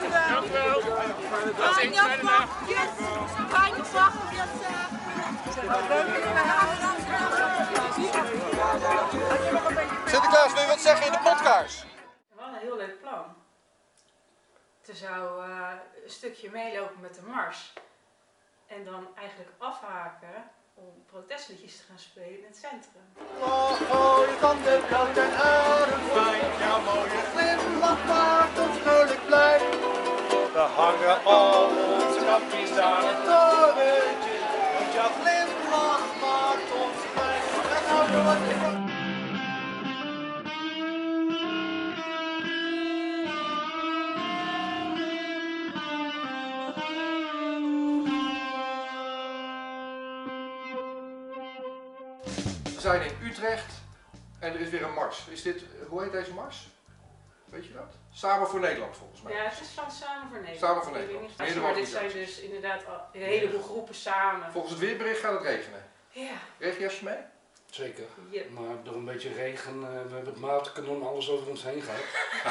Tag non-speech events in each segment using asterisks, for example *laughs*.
Dank u wel. Is eens bij de dag. Fijne vlaggetjes. Sinterklaas, wil je wat zeggen in de podcast? We hadden een heel leuk plan. Er zou eh, een stukje meelopen met de mars. En dan eigenlijk afhaken om protestliedjes te gaan spelen in het centrum. Oh, je kan de brood en adem fijn. Jouw mooie glimlach maakt ons vrolijk blij. We hangen al onze kapjes aan het torentje. Want jouw glimlach maakt ons blij. En hou zijn in Utrecht en er is weer een mars. Is dit, hoe heet deze mars? Weet je dat? Samen voor Nederland volgens mij. Ja, het is van Samen voor Nederland. Samen voor Nederland. Meerdere Maar dit zijn dus inderdaad een heleboel groepen samen. Volgens het weerbericht gaat het regenen. Ja. Regenjasje mee? Zeker. Yep. Maar door een beetje regen, eh, we hebben het waterkanon alles over ons heen gehad.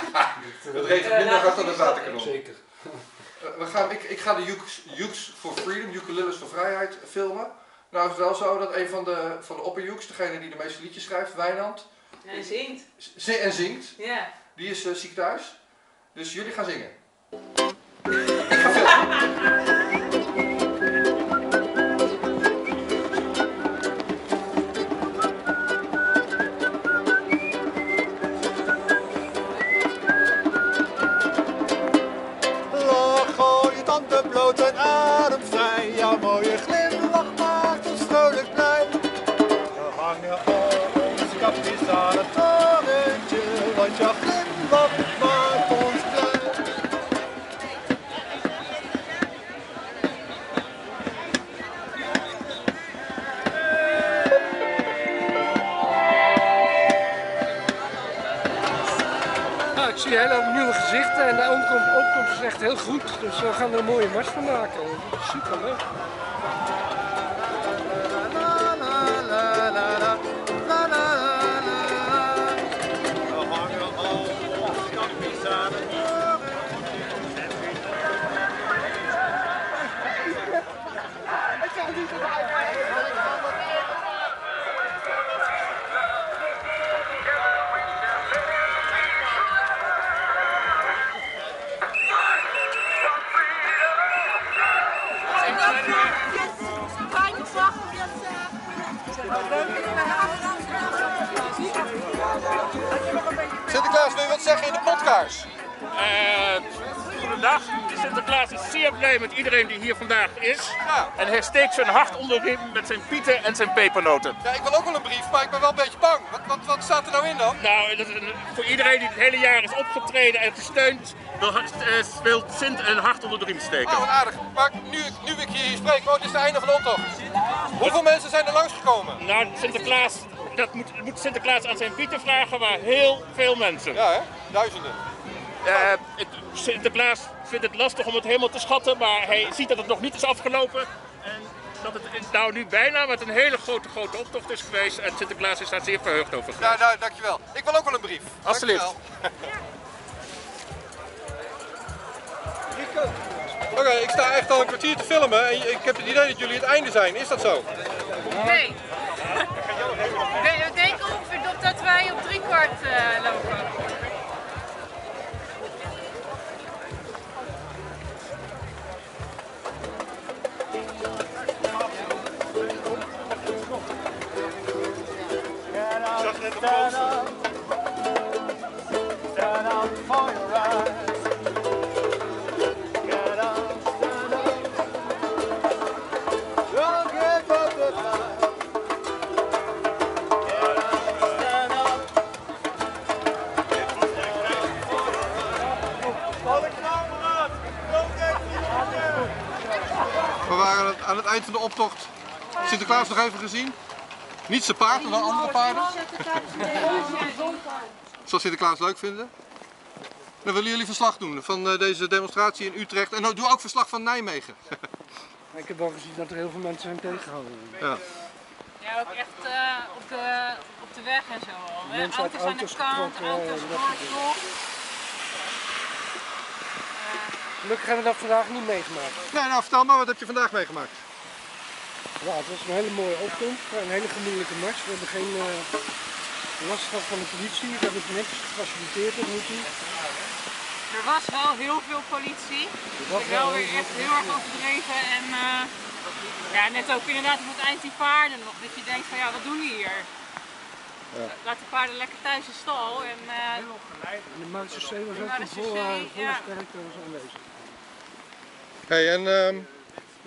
*laughs* Dit, eh, Het regent Eh, minder laten hard dan het waterkanon. Zeker. Eh, we gaan, ik, ik ga de Ukes, Ukes for Freedom, Ukuleles voor Vrijheid filmen. Nou is het wel zo dat een van de, van de opperjukes, degene die de meeste liedjes schrijft, Wijnand, En zingt. z- en zingt, Ja. die is eh, ziek thuis. Dus jullie gaan zingen. Ik ga filmen. Hangen al onze kapjes aan het torentje, want jouw glimlach maakt ons blij. Nou, ik zie hele nieuwe gezichten en de opkomst, opkomst is echt heel goed. Dus we gaan er een mooie mars van maken. Super leuk. In de podcast? Eh, goedendag. Sinterklaas is zeer blij met iedereen die hier vandaag is. Ja. En hij steekt zijn hart onder de riem met zijn pieten en zijn pepernoten. Ja, ik wil ook wel een brief, maar ik ben wel een beetje bang. Wat, wat, wat staat er nou in dan? Nou, dat een- voor iedereen die het hele jaar is opgetreden en gesteund, wil, eh, wil Sint een hart onder de riem steken. Oh, wat aardig. Maar nu, ik- nu ik hier spreek, oh, het is het einde van de optocht. Hoeveel mensen zijn er langsgekomen? Nou, Sinterklaas, dat moet, moet Sinterklaas aan zijn pieten vragen, maar heel veel mensen. Ja, hè? Duizenden. Eh, het- Sinterklaas vindt het lastig om het helemaal te schatten, maar hij ziet dat het nog niet is afgelopen. En dat het nou nu bijna met een hele grote, grote optocht is geweest. En Sinterklaas is daar zeer verheugd over. Ja, nou, dankjewel. Ik wil ook wel een brief. Alsjeblieft. *laughs* Oké, ik sta echt al een kwartier te filmen en ik heb het idee dat jullie het einde zijn. Is dat zo? Nee. *laughs* We denken ongeveer dat- dat wij op drie We waren aan het eind van de optocht. Sinterklaas nog even gezien. Niet zijn paard, maar wel andere paarden. *laughs* Zal Sinterklaas leuk vinden? Dan willen jullie verslag doen van eh, deze demonstratie in Utrecht. En nou, doe ook verslag van Nijmegen. *laughs* Ik heb wel gezien dat er heel veel mensen zijn tegengehouden. Ja. Ja, ook echt eh, op, de, op de weg en zo al. Hè? Mensen uit Auto's aan de kant, getrokken, auto's eh, voor vol. Gelukkig hebben we dat vandaag niet meegemaakt. Nee, nou vertel maar, wat heb je vandaag meegemaakt? Ja, het was een hele mooie opkomst, een hele gemoedelijke mars. We hebben geen eh, last gehad van de politie. We hebben het netjes gefaciliteerd tot nu toe. Er was wel heel veel politie. Er is wel weer echt heel erg overdreven. En eh, ja, net ook inderdaad op het eind die paarden nog. Dat je denkt van ja, wat doen die hier? Laat de paarden lekker thuis in stal. En, eh, En de Marseillais was ook een de volle, ja. sterkte was aanwezig. Hey, en ehm,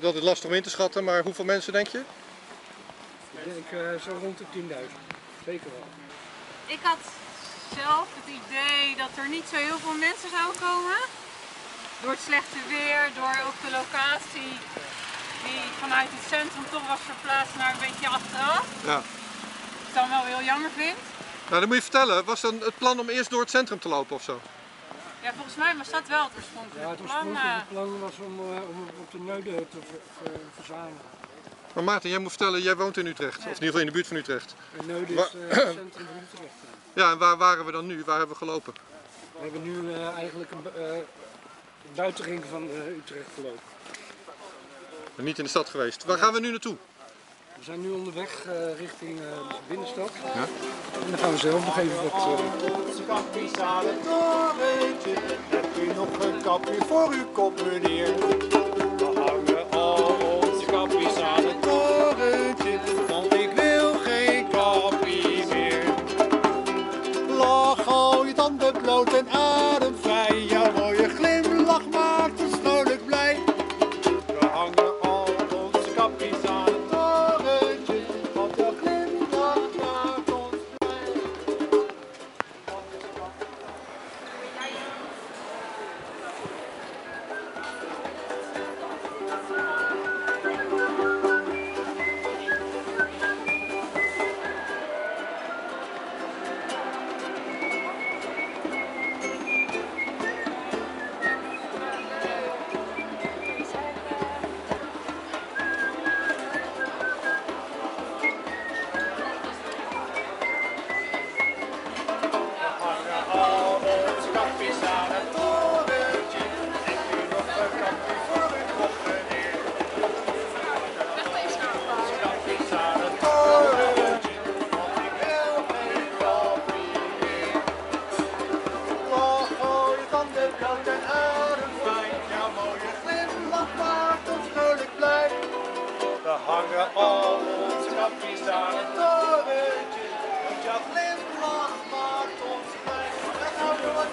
dat is lastig om in te schatten, maar hoeveel mensen denk je? Ik denk eh, zo rond de 10.000. Zeker wel. ik had zelf het idee dat er niet zo heel veel mensen zouden komen. Door het slechte weer, door ook de locatie die vanuit het centrum toch was verplaatst naar een beetje achteraf. Ja. Wat ik dan wel heel jammer vind. Nou, dan moet je vertellen, was dan het plan om eerst door het centrum te lopen of zo? Ja, volgens mij was dat wel het oorspronkelijke Ja, het plan. oorspronkelijke eh. plan was om, eh, om op de Neuden te ver- ver- verzamelen. Maar Maarten, jij moet vertellen, jij woont in Utrecht, of in ieder geval in de buurt van Utrecht. En Neuden Wa- is eh, het *clears throat* centrum van Utrecht. Ja, en waar waren we dan nu? Waar hebben we gelopen? We hebben nu eh, eigenlijk een, bu- eh, een buitenring van eh, Utrecht gelopen. Niet in de stad geweest. Waar gaan we nu naartoe? We zijn nu onderweg eh, richting eh, de binnenstad. En dan gaan we zelf nog even wat... eh, het torentje. Hebt u nog een kapje voor uw kop, meneer? En adem fijn. Jouw mooie glimlach maakt ons vrolijk blij. We hangen al onze kapjes aan het torentje. Want jouw glimlach maakt ons blij. En nou wat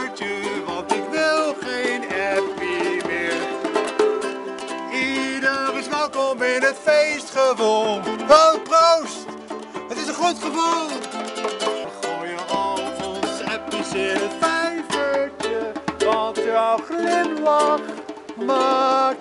feestgewoel. Oh, proost! Het is een goed gevoel. We gooien al onze appies in het vijvertje, want lach maakt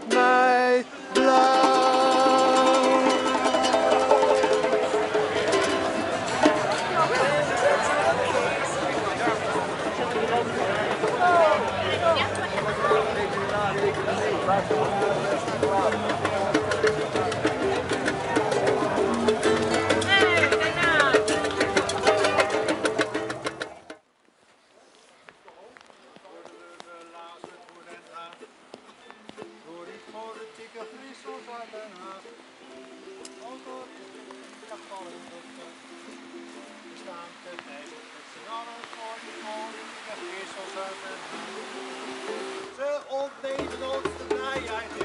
de afvallen We staan te kijken met z'n allen voor die politieke griezels uit Haag. Ze ontnemen ons de vrijheid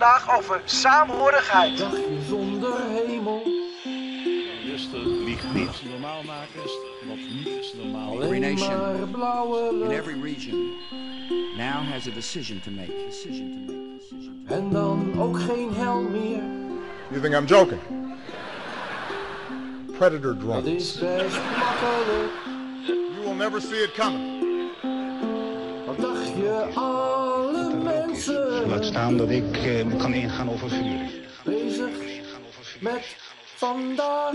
vandaag over saamhorigheid. Dagje zonder hemel, Rustig, niet. Normaal maken wat niet is normaal. alleen nation. in every region now has a decision to make. Decision to make. Decision to En dan ook geen hel meer, You think I'm joking? Predator dat drones. is best makkelijk. You will never see it coming. Wat dacht je, Laat staan dat ik eh, kan ingaan over vuur. bezig met vandaag.